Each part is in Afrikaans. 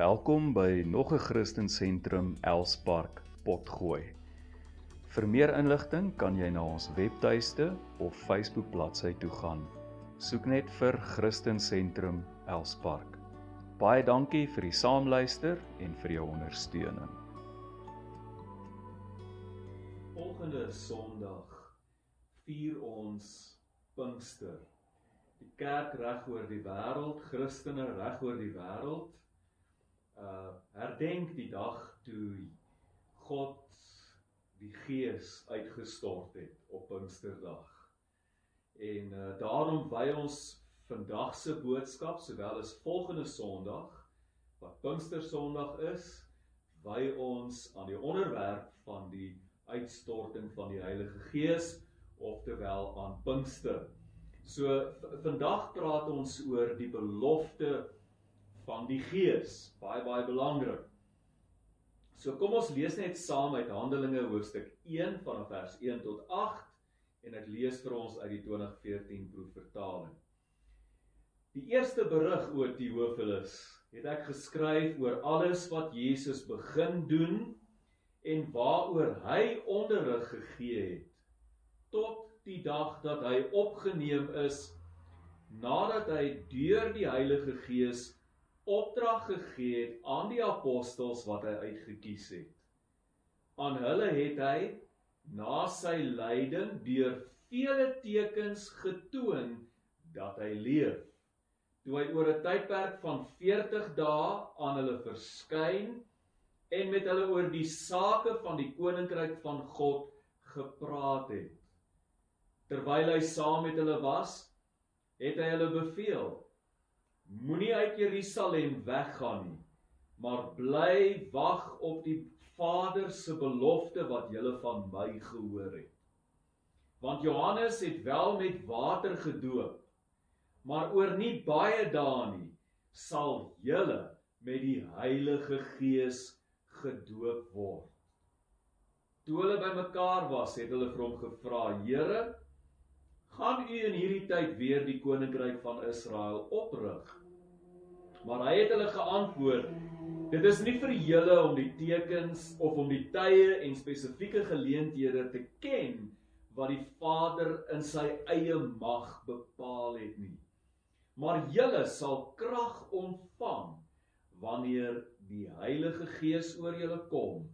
Welkom by nog 'n Christen Sentrum Elspark Potgooi. Vir meer inligting kan jy na ons webtuiste of Facebook bladsy toe gaan. Soek net vir Christen Sentrum Elspark. Baie dankie vir die saamluister en vir jou ondersteuning. Volgende Sondag vier ons Pinkster. Die kerk reg oor die wêreld, Christene reg oor die wêreld, uh herdenk die dag toe God die Gees uitgestort het op Pinksterdag. En uh daarom wy ons vandag se boodskap sowel as volgende Sondag wat Pinkster Sondag is, wy ons aan die onderwerp van die uitstorting van die Heilige Gees oftewel aan Pinkster. So vandag praat ons oor die belofte van die Gees, baie baie belangrik. So kom ons lees net saam uit Handelinge hoofstuk 1 vanaf vers 1 tot 8 en ek lees vir ons uit die 2014 proefvertaling. Die eerste berig oor Theophilus het ek geskryf oor alles wat Jesus begin doen en waaroor hy onderrig gegee het tot die dag dat hy opgeneem is nadat hy deur die Heilige Gees opdrag gegee het aan die apostels wat hy uitget kies het. Aan hulle het hy na sy lyding deur vele tekens getoon dat hy leef. Toe hy oor 'n tydperk van 40 dae aan hulle verskyn en met hulle oor die sake van die koninkryk van God gepraat het. Terwyl hy saam met hulle was, het hy hulle beveel Moenie uit Jerusalem weggaan nie, maar bly wag op die Vader se belofte wat julle van my gehoor het. Want Johannes het wel met water gedoop, maar oor nie baie dae nie sal julle met die Heilige Gees gedoop word. Toe hulle bymekaar was, het hulle vir hom gevra: "Here, gaan u in hierdie tyd weer die koninkryk van Israel oprig?" Maar hy het hulle geantwoord: Dit is nie vir julle om die tekens of om die tye en spesifieke geleenthede te ken wat die Vader in sy eie mag bepaal het nie. Maar julle sal krag ontvang wanneer die Heilige Gees oor julle kom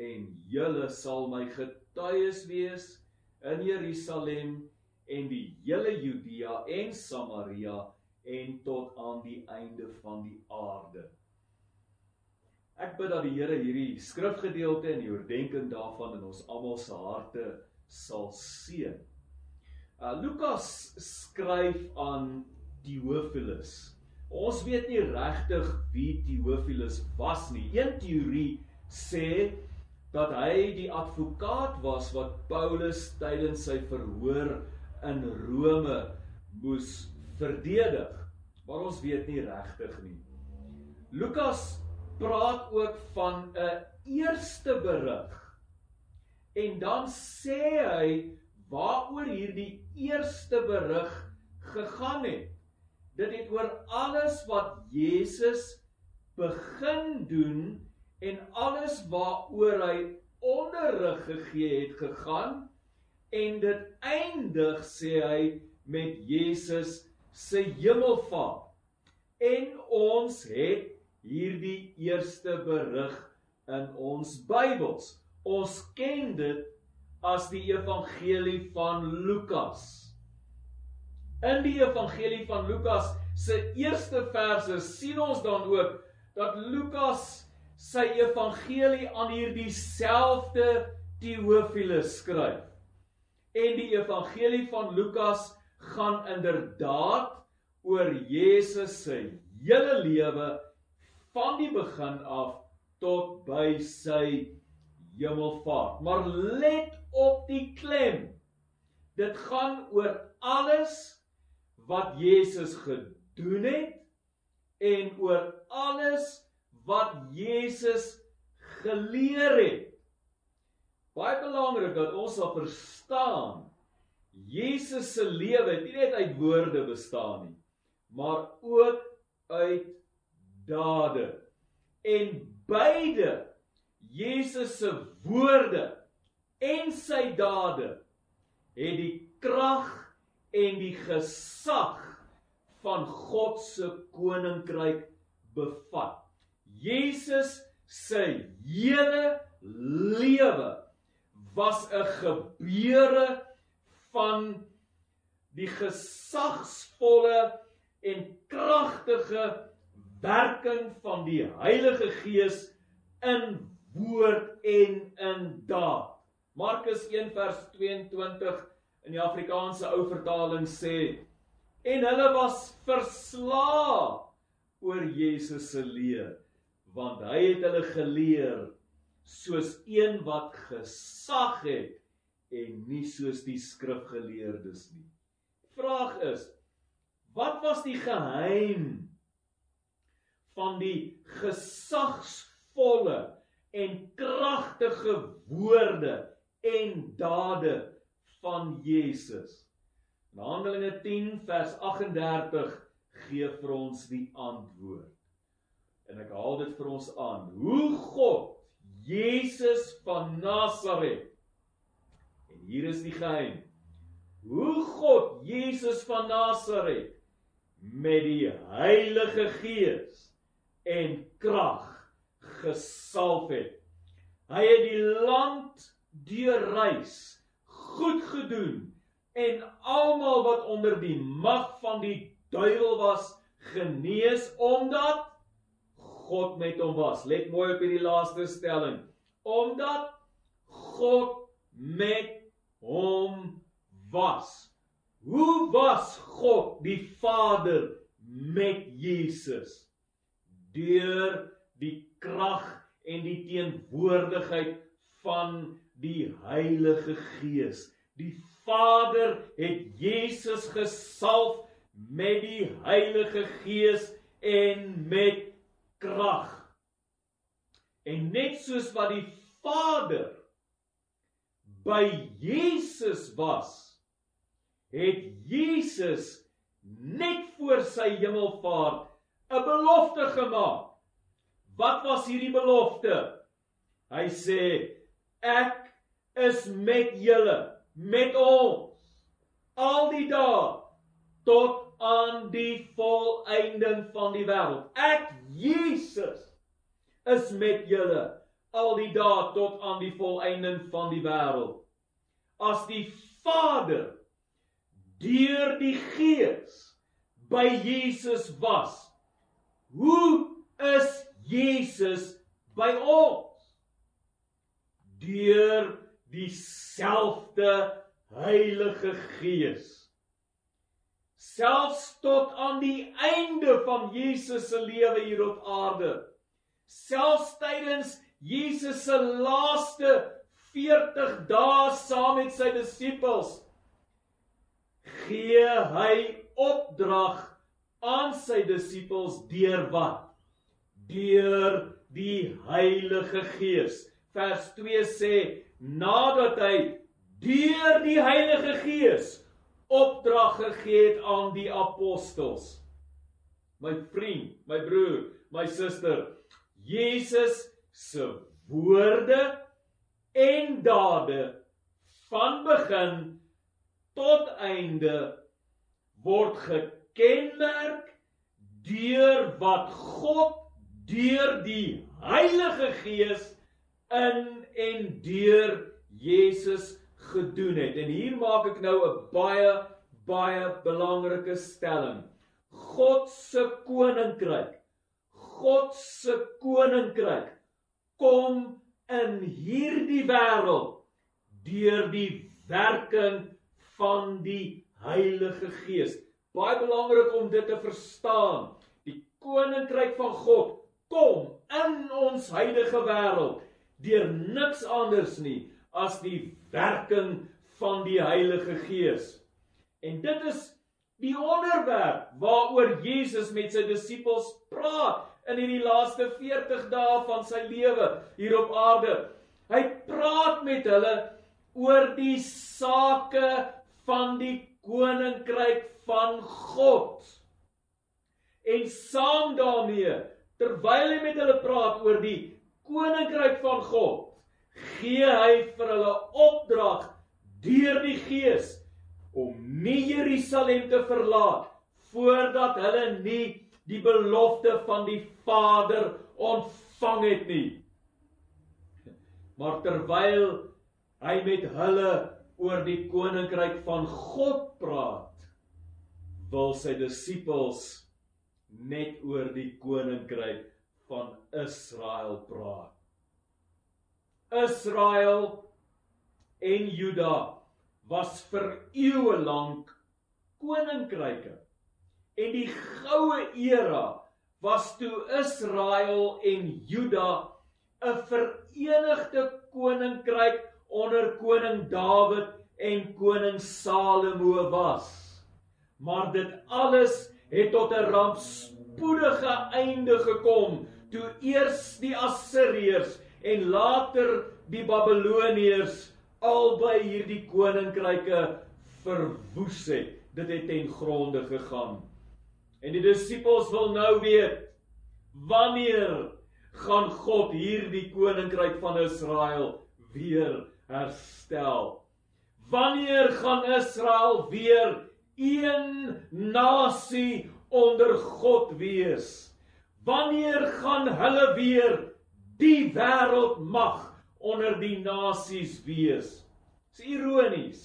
en julle sal my getuies wees in Jerusalem en die hele Judea en Samaria en tot aan die einde van die aarde. Ek bid dat die Here hierdie skrifgedeelte en die oordeenking daarvan in ons almal se harte sal seën. Uh Lukas skryf aan Theophilus. Ons weet nie regtig wie Theophilus was nie. Een teorie sê dat hy die advokaat was wat Paulus tydens sy verhoor in Rome moes verdedig, maar ons weet nie regtig nie. Lukas praat ook van 'n eerste berig. En dan sê hy waaroor hierdie eerste berig gegaan het. Dit het oor alles wat Jesus begin doen en alles waaroor hy onderrig gegee het gegaan en dit eindig sê hy met Jesus se hemelvaart. En ons het hierdie eerste berig in ons Bybels. Ons ken dit as die evangelie van Lukas. In die evangelie van Lukas se eerste verse sien ons dan ook dat Lukas sy evangelie aan hierdie selfde Theophilus skryf. En die evangelie van Lukas gaan inderdaad oor Jesus se hele lewe van die begin af tot by sy hemelvaart. Maar let op die klem. Dit gaan oor alles wat Jesus gedoen het en oor alles wat Jesus geleer het. Baie belangrik dat ons sal verstaan Jesus se lewe het nie net uit woorde bestaan nie, maar ook uit dade. En beide Jesus se woorde en sy dade het die krag en die gesag van God se koninkryk bevat. Jesus se hele lewe was 'n gebeure van die gesagsvolle en kragtige werking van die Heilige Gees in woord en in daad. Markus 1 vers 22 in die Afrikaanse ou vertaling sê en hulle was verslae oor Jesus se leer want hy het hulle geleer soos een wat gesag het en nie soos die skrifgeleerdes nie. Vraag is wat was die geheim van die gesagsvolle en kragtige woorde en dade van Jesus. In Handelinge 10 vers 38 gee vir ons die antwoord. En ek haal dit vir ons aan. Hoe God Jesus van Nasaret. En hier is die geheim. Hoe God Jesus van Nasaret met die Heilige Gees en krag gesalf het. Hy het die land deurreis goed gedoen en almal wat onder die mag van die duiwel was genees omdat God met hom was. Let mooi op hierdie laaste stelling. Omdat God met hom was. Hoe was God die Vader met Jesus? Deur die krag en die teenwoordigheid van die Heilige Gees. Die Vader het Jesus gesalf met die Heilige Gees en met krag. En net soos wat die Vader by Jesus was, het Jesus net voor sy hemelvaart 'n belofte gemaak. Wat was hierdie belofte? Hy sê ek is met julle, met ons al die dae tot aan die volëinding van die wêreld. Ek Jesus is met julle al die dae tot aan die volëinding van die wêreld. As die Vader deur die Gees by Jesus was, hoe is Jesus by ons? Deur dieselfde Heilige Gees selfs tot aan die einde van Jesus se lewe hier op aarde. Selfs tydens Jesus se laaste 40 dae saam met sy disippels gee hy opdrag aan sy disippels deur wat? Deur die Heilige Gees. Vers 2 sê nadat hy deur die Heilige Gees opdrag gegee het aan die apostels. My vriend, my broer, my suster, Jesus se woorde en dade van begin tot einde word gekenmerk deur wat God deur die Heilige Gees in en deur Jesus gedoen het. En hier maak ek nou 'n baie baie belangrike stelling. God se koninkryk. God se koninkryk kom in hierdie wêreld deur die werking van die Heilige Gees. Baie belangrik om dit te verstaan. Die koninkryk van God kom in ons huidige wêreld deur niks anders nie as die werking van die Heilige Gees. En dit is die onderwerp waaroor Jesus met sy disippels praat in hierdie laaste 40 dae van sy lewe hier op aarde. Hy praat met hulle oor die sake van die koninkryk van God. En saam daarmee terwyl hy met hulle praat oor die koninkryk van God, gee hy vir hulle opdrag deur die Gees om nie Jerusalem te verlaat voordat hulle nie die belofte van die Vader ontvang het nie. Maar terwyl hy met hulle oor die koninkryk van God praat, wil sy disippels net oor die koninkryk van Israel praat. Israel en Juda was vir eeue lank koninkryke. En die goue era was toe Israel en Juda 'n verenigde koninkryk onder koning Dawid en koning Salomo was. Maar dit alles het tot 'n rampspoedige einde gekom toe eers die Assiriërs en later die Babiloniërs albei hierdie koninkryke verwoes het. Dit het ten gronde gegaan. En die disippels wil nou weet wanneer gaan God hierdie koninkryk van Israel weer herstel? Wanneer gaan Israel weer een nasie onder God wees? Wanneer gaan hulle weer die wêreld mag onder die nasies wees? Dis ironies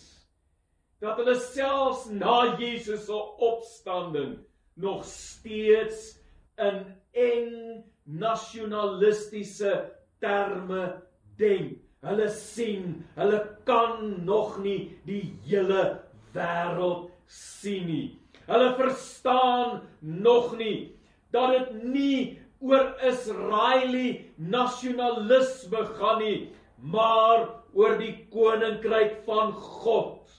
dat hulle selfs na Jesus se opstanding nog steeds in eng nasionalistiese terme denk. Hulle sien, hulle kan nog nie die hele wêreld sien nie. Hulle verstaan nog nie dat dit nie oor Israeli nasionalisme gaan nie, maar oor die koninkryk van God.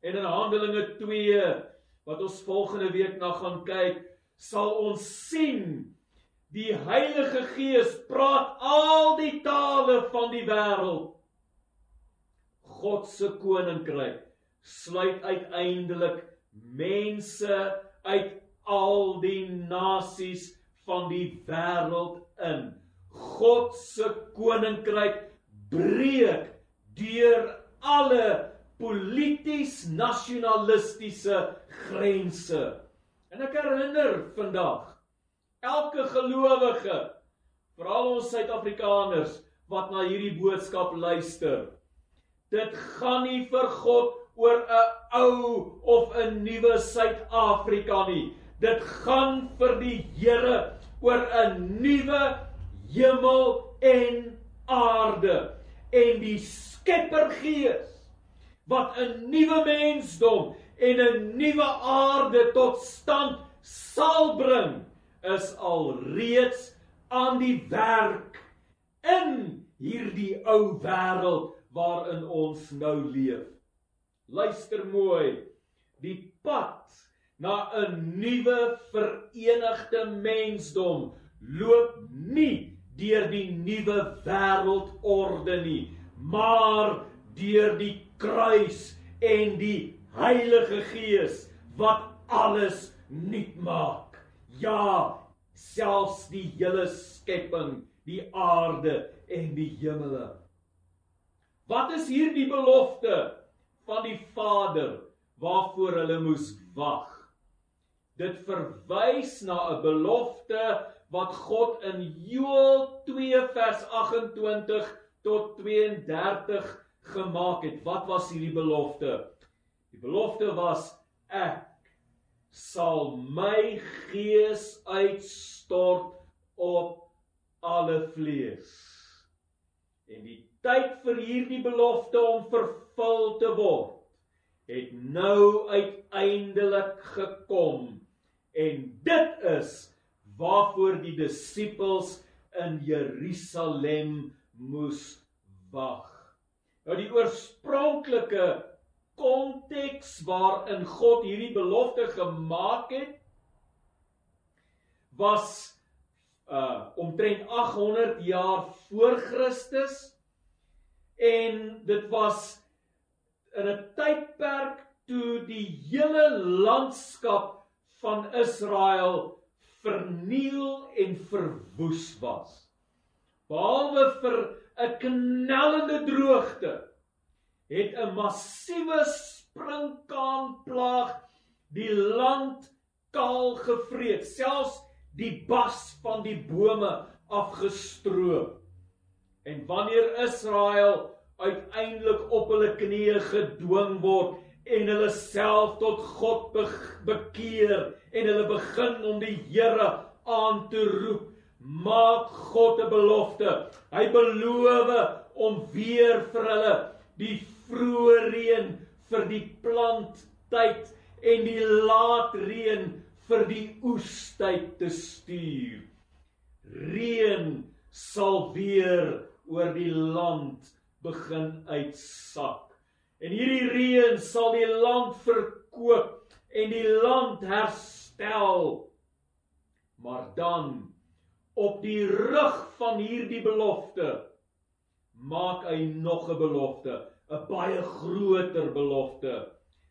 En in Handelinge 2 wat ons volgende week na gaan kyk, sal ons sien die Heilige Gees praat al die tale van die wêreld. God se koninkryk sluit uiteindelik mense uit al die nasies van die wêreld in. God se koninkryk breek deur alle polities nasionalistiese grense. En ek herinner vandag elke gelowige, veral ons Suid-Afrikaners wat na hierdie boodskap luister. Dit gaan nie vir God oor 'n ou of 'n nuwe Suid-Afrika nie. Dit gaan vir die Here oor 'n nuwe hemel en aarde en die Skeppergees wat 'n nuwe mensdom en 'n nuwe aarde tot stand sal bring is al reeds aan die werk in hierdie ou wêreld waarin ons nou leef. Luister mooi. Die pad na 'n nuwe verenigde mensdom loop nie deur die nuwe wêreldorde nie, maar deur die kruis en die Heilige Gees wat alles nuut maak. Ja, selfs die hele skepping, die aarde en die hemele. Wat is hierdie belofte van die Vader waarvoor hulle moes wag? Dit verwys na 'n belofte wat God in Joël 2 vers 28 tot 32 gemaak het. Wat was hierdie belofte? Die belofte was ek sal my gees uitstort op alle vlees. En die tyd vir hierdie belofte om vervul te word het nou uiteindelik gekom. En dit is waarvoor die disippels in Jerusalem moes wag. Nou die oorspronklike konteks waarin God hierdie belofte gemaak het was uh omtrent 800 jaar voor Christus en dit was in 'n tydperk toe die hele landskap van Israel verniel en verwoes was. Behalwe vir 'n knellende droogte het 'n massiewe sprinkaanplaag die land kaal gevreet, selfs die bas van die bome afgestroop. En wanneer Israel uiteindelik op hulle knieë gedwing word en hulle self tot God be bekeer en hulle begin om die Here aan te roep, maak God 'n belofte. Hy beloof om weer vir hulle die vroeë reën vir die planttyd en die laat reën vir die oestyd te stuur. Reën sal weer oor die land begin uitsak. En hierdie reën sal die land verkoop en die land herstel. Maar dan op die rug van hierdie belofte maak hy nog 'n belofte, 'n baie groter belofte.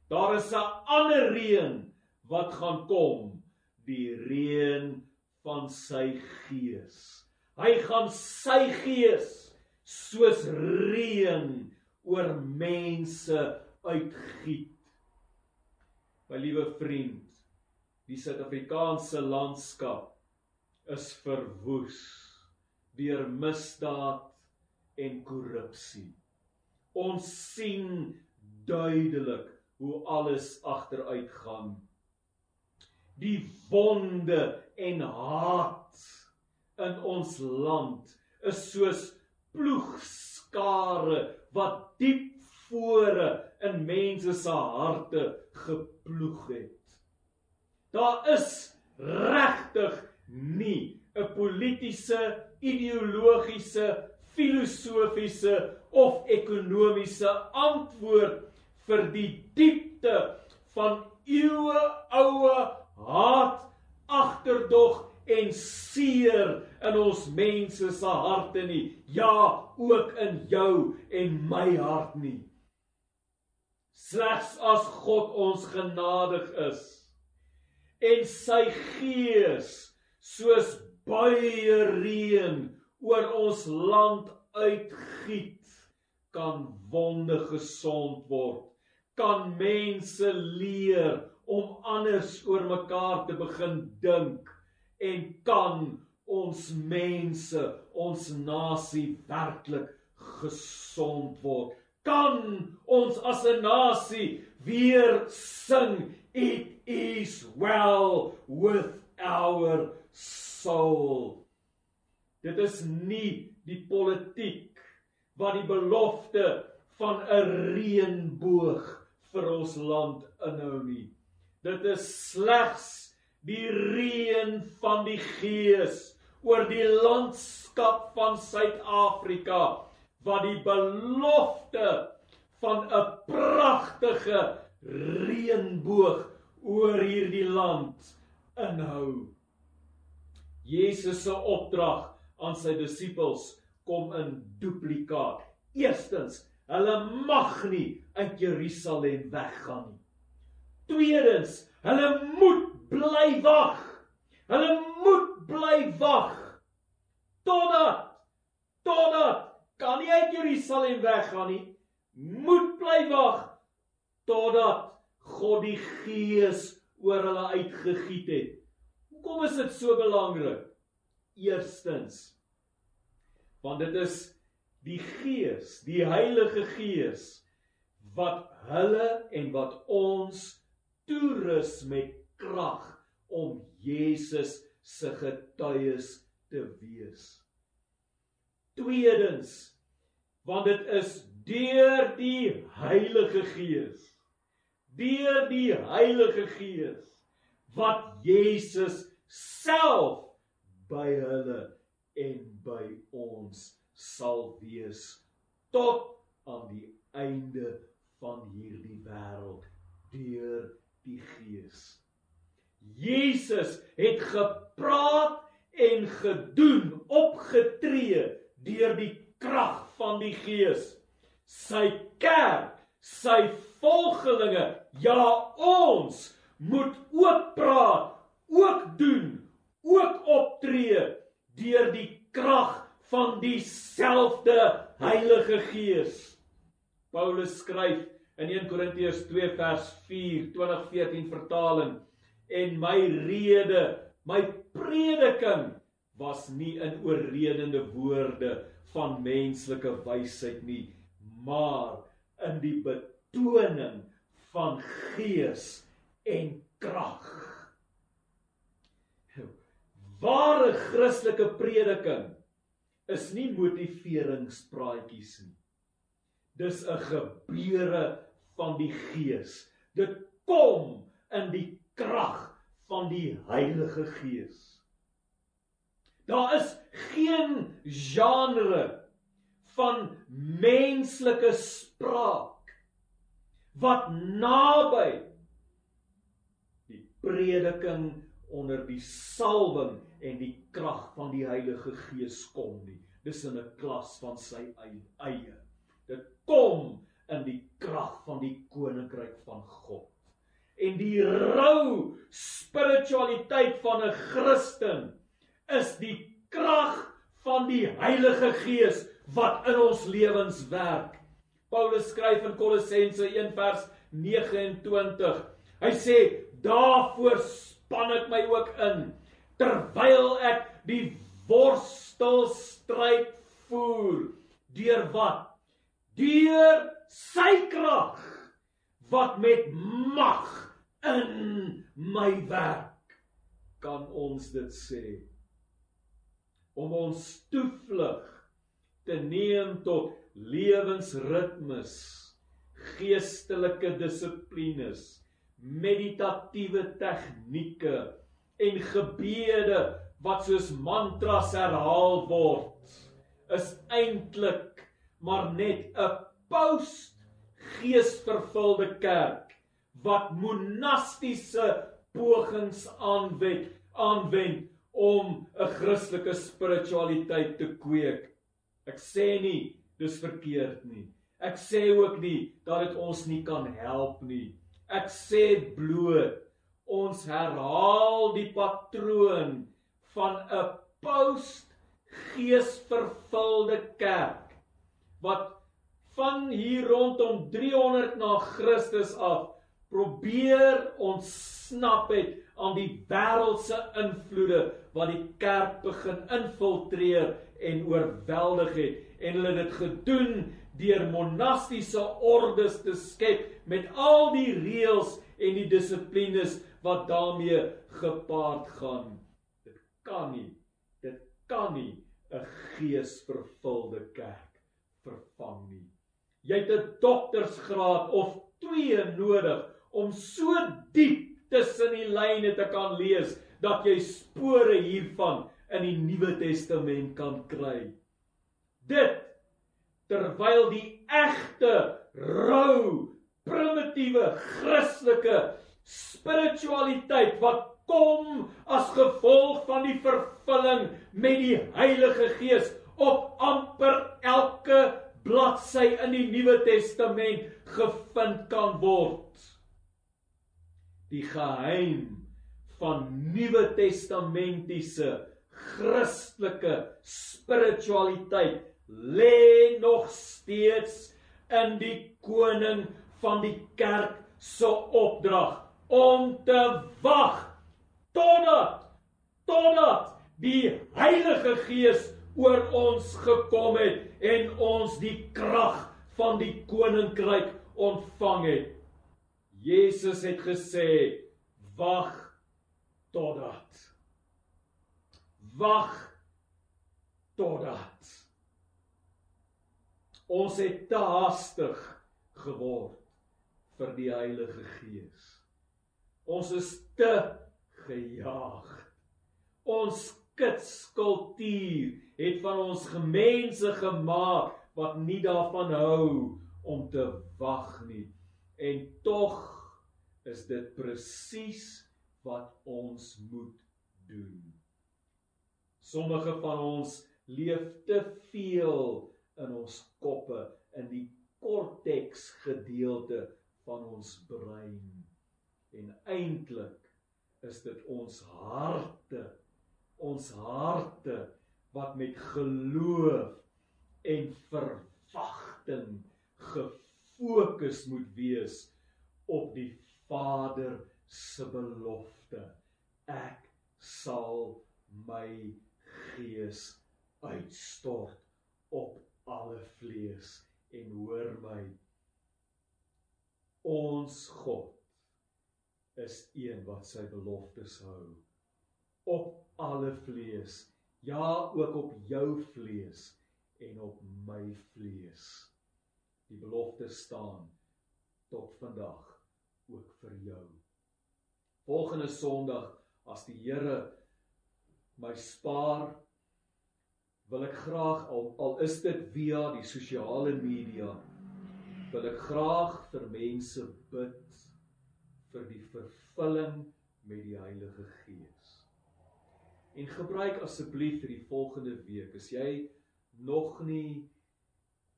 Daar is 'n ander reën wat gaan kom, die reën van sy gees. Hy gaan sy gees soos reën oor mense uitgiet. My liewe vriend, die Suid-Afrikaanse landskap is verwoes deur misdaad en korrupsie. Ons sien duidelik hoe alles agteruit gaan. Die wonde en haat in ons land is soos ploegskare wat diep vore in mense se harte geploeg het. Daar is regtig nie 'n politieke, ideologiese, filosofiese of ekonomiese antwoord vir die diepte van eeue oue haat, agterdog en seer in ons mense se harte nie. Ja, ook in jou en my hart nie. Slegs as God ons genadig is en sy gees soos baie reën oor ons land uitgiet, kan wonde gesond word. Kan mense leer om anders oor mekaar te begin dink en kan ons mense, ons nasie werklik gesond word. Kan ons as 'n nasie weer sing it is well with our soul. Dit is nie die politiek wat die belofte van 'n reënboog vir ons land inhou nie. Dit is slegs die reën van die Gees oor die landskap van Suid-Afrika wat die belofte van 'n pragtige reënboog oor hierdie land inhou. Jesus se opdrag aan sy disippels kom in duplikaat. Eerstens, hulle mag nie uit Jerusalem weggaan nie. Tweedens, hulle moet bly wag. Hulle moet bly wag totdat totdat kan nie uit Jerusalem weggaan nie. Moet bly wag totdat God die Gees oor hulle uitgegiet het. Hoekom is dit so belangrik? Eerstens want dit is die Gees, die Heilige Gees wat hulle en wat ons toerus met krag om Jesus se getuies te wees. Tweedens want dit is deur die Heilige Gees deur die Heilige Gees wat Jesus self by hulle en by ons sal wees tot aan die einde van hierdie wêreld deur die Gees. Jesus het gepraat en gedoen, opgetree deur die krag van die Gees. Sy kerk, sy volgelinge, ja ons moet ook praat, ook doen, ook optree deur die krag van dieselfde Heilige Gees. Paulus skryf in 1 Korintiërs 2 vers 4 2014 vertaling en my rede, my prediking was nie in oorredende woorde van menslike wysheid nie, maar in die betoning van gees en krag. Ware Christelike prediking is nie motiveringspraatjies nie. Dis 'n gebeure van die Gees. Dit kom in die krag van die Heilige Gees. Daar is geen genre van menslike spraak wat naby die prediking onder die salwing en die krag van die Heilige Gees kom nie. Dis in 'n klas van sy eie. Dit kom in die krag van die koninkryk van God. En die rou spiritualiteit van 'n Christen is die krag van die Heilige Gees wat in ons lewens werk. Paulus skryf in Kolossense 1 vers 29. Hy sê: "Daarvoor span ek my ook in terwyl ek die worstelstryd voer deur wat deur sy krag wat met mag in my werk kan ons dit sê. Om ons toevlug te neem tot lewensritmes geestelike dissiplines meditatiewe tegnieke en gebede wat soos mantras herhaal word is eintlik maar net 'n post geesvervulde kerk wat monastiese pogings aanwend aanwend om 'n Christelike spiritualiteit te kweek. Ek sê nie dis verkeerd nie. Ek sê ook nie dat dit ons nie kan help nie. Ek sê bloot ons herhaal die patroon van 'n post geesvervulde kerk wat van hier rondom 300 na Christus af probeer ontsnap het aan die wêreldse invloede wat die kerk begin infiltreer en oorweldig het en hulle dit gedoen deur monastiese ordes te skep met al die reëls en die dissiplines wat daarmee gepaard gaan. Dit kan nie dit kan nie 'n geesvervulde kerk vervang nie. Jy het 'n doktorsgraad of 2 nodig om so diep tussen die lyne te kan lees dat jy spore hiervan in die Nuwe Testament kan kry. Dit terwyl die egte rou primitiewe Christelike spiritualiteit wat kom as gevolg van die vervulling met die Heilige Gees op amper elke bladsy in die Nuwe Testament gevind kan word. Die geheim van Nuwe Testamentiese Christelike spiritualiteit lê nog steeds in die koning van die kerk se opdrag om te wag totdat totdat die Heilige Gees oor ons gekom het en ons die krag van die koninkryk ontvang het. Jesus het gesê: "Wag totdat. Wag totdat. Ons het te haastig geword vir die Heilige Gees. Ons is te gejaag. Ons kitskultuur het van ons gemense gemaak wat nie daarvan hou om te wag nie. En tog is dit presies wat ons moet doen. Sommige van ons leef te veel in ons koppe in die korteks gedeelte van ons brein. En eintlik is dit ons harte ons harte wat met geloof en verwagting gefokus moet wees op die Vader se belofte. Ek sal my gees uitstort op alle vlees en hoor my. Ons God is een wat sy beloftes hou op alle vlees ja ook op jou vlees en op my vlees. Die belofte staan tot vandag ook vir jou volgende sonderdag as die Here my spaar wil ek graag al al is dit via die sosiale media wil ek graag vir mense bid vir die vervulling met die Heilige Gees. En gebruik asseblief vir die volgende week as jy nog nie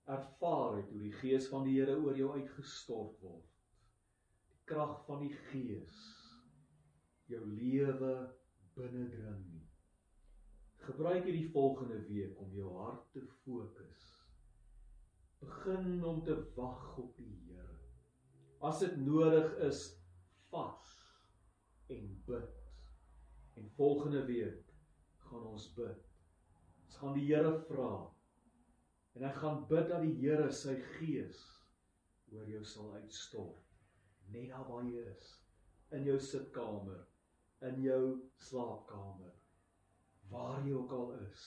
ervaar het hoe die Gees van die Here oor jou uitgestort word. Krag van die Gees jou lewe binnendring nie Gebruik hierdie volgende week om jou hart te fokus. Begin om te wag op die Here. As dit nodig is, vas en bid. En volgende week gaan ons bid. Ons gaan die Here vra. En ek gaan bid dat die Here sy gees oor jou sal uitstort. Net daar waar jy is, in jou sitkamer, in jou slaapkamer waar jy ook al is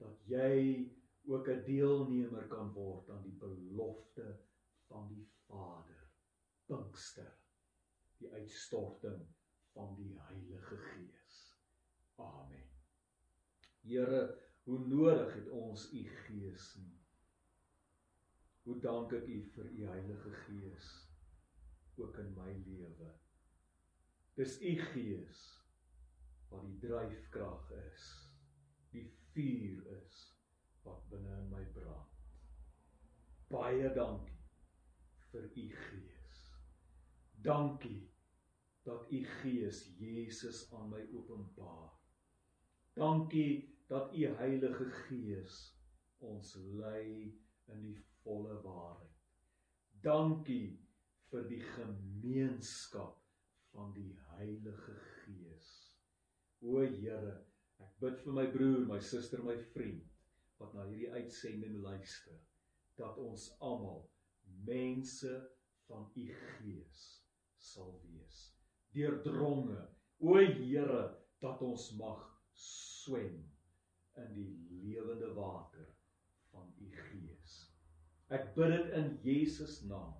dat jy ook 'n deelnemer kan word aan die belofte van die Vader Pinkster die uitstorting van die Heilige Gees. Amen. Here hoe nodig het ons u gees nie. Hoe dank ek u vir u Heilige Gees ook in my lewe dis u gees wat die dryfkrag is, die vuur is wat binne in my brand. Baie dankie vir u gees. Dankie dat u gees Jesus aan my openbaar. Dankie dat u Heilige Gees ons lei in die volle waarheid. Dankie vir die gemeenskap van die Heilige Gees. O Here, ek bid vir my broer, my suster, my vriend wat na hierdie uitsending luister, dat ons almal mense van u gees sal wees. Deurdronge, o Here, dat ons mag swem in die lewende water van u gees. Ek bid dit in Jesus naam.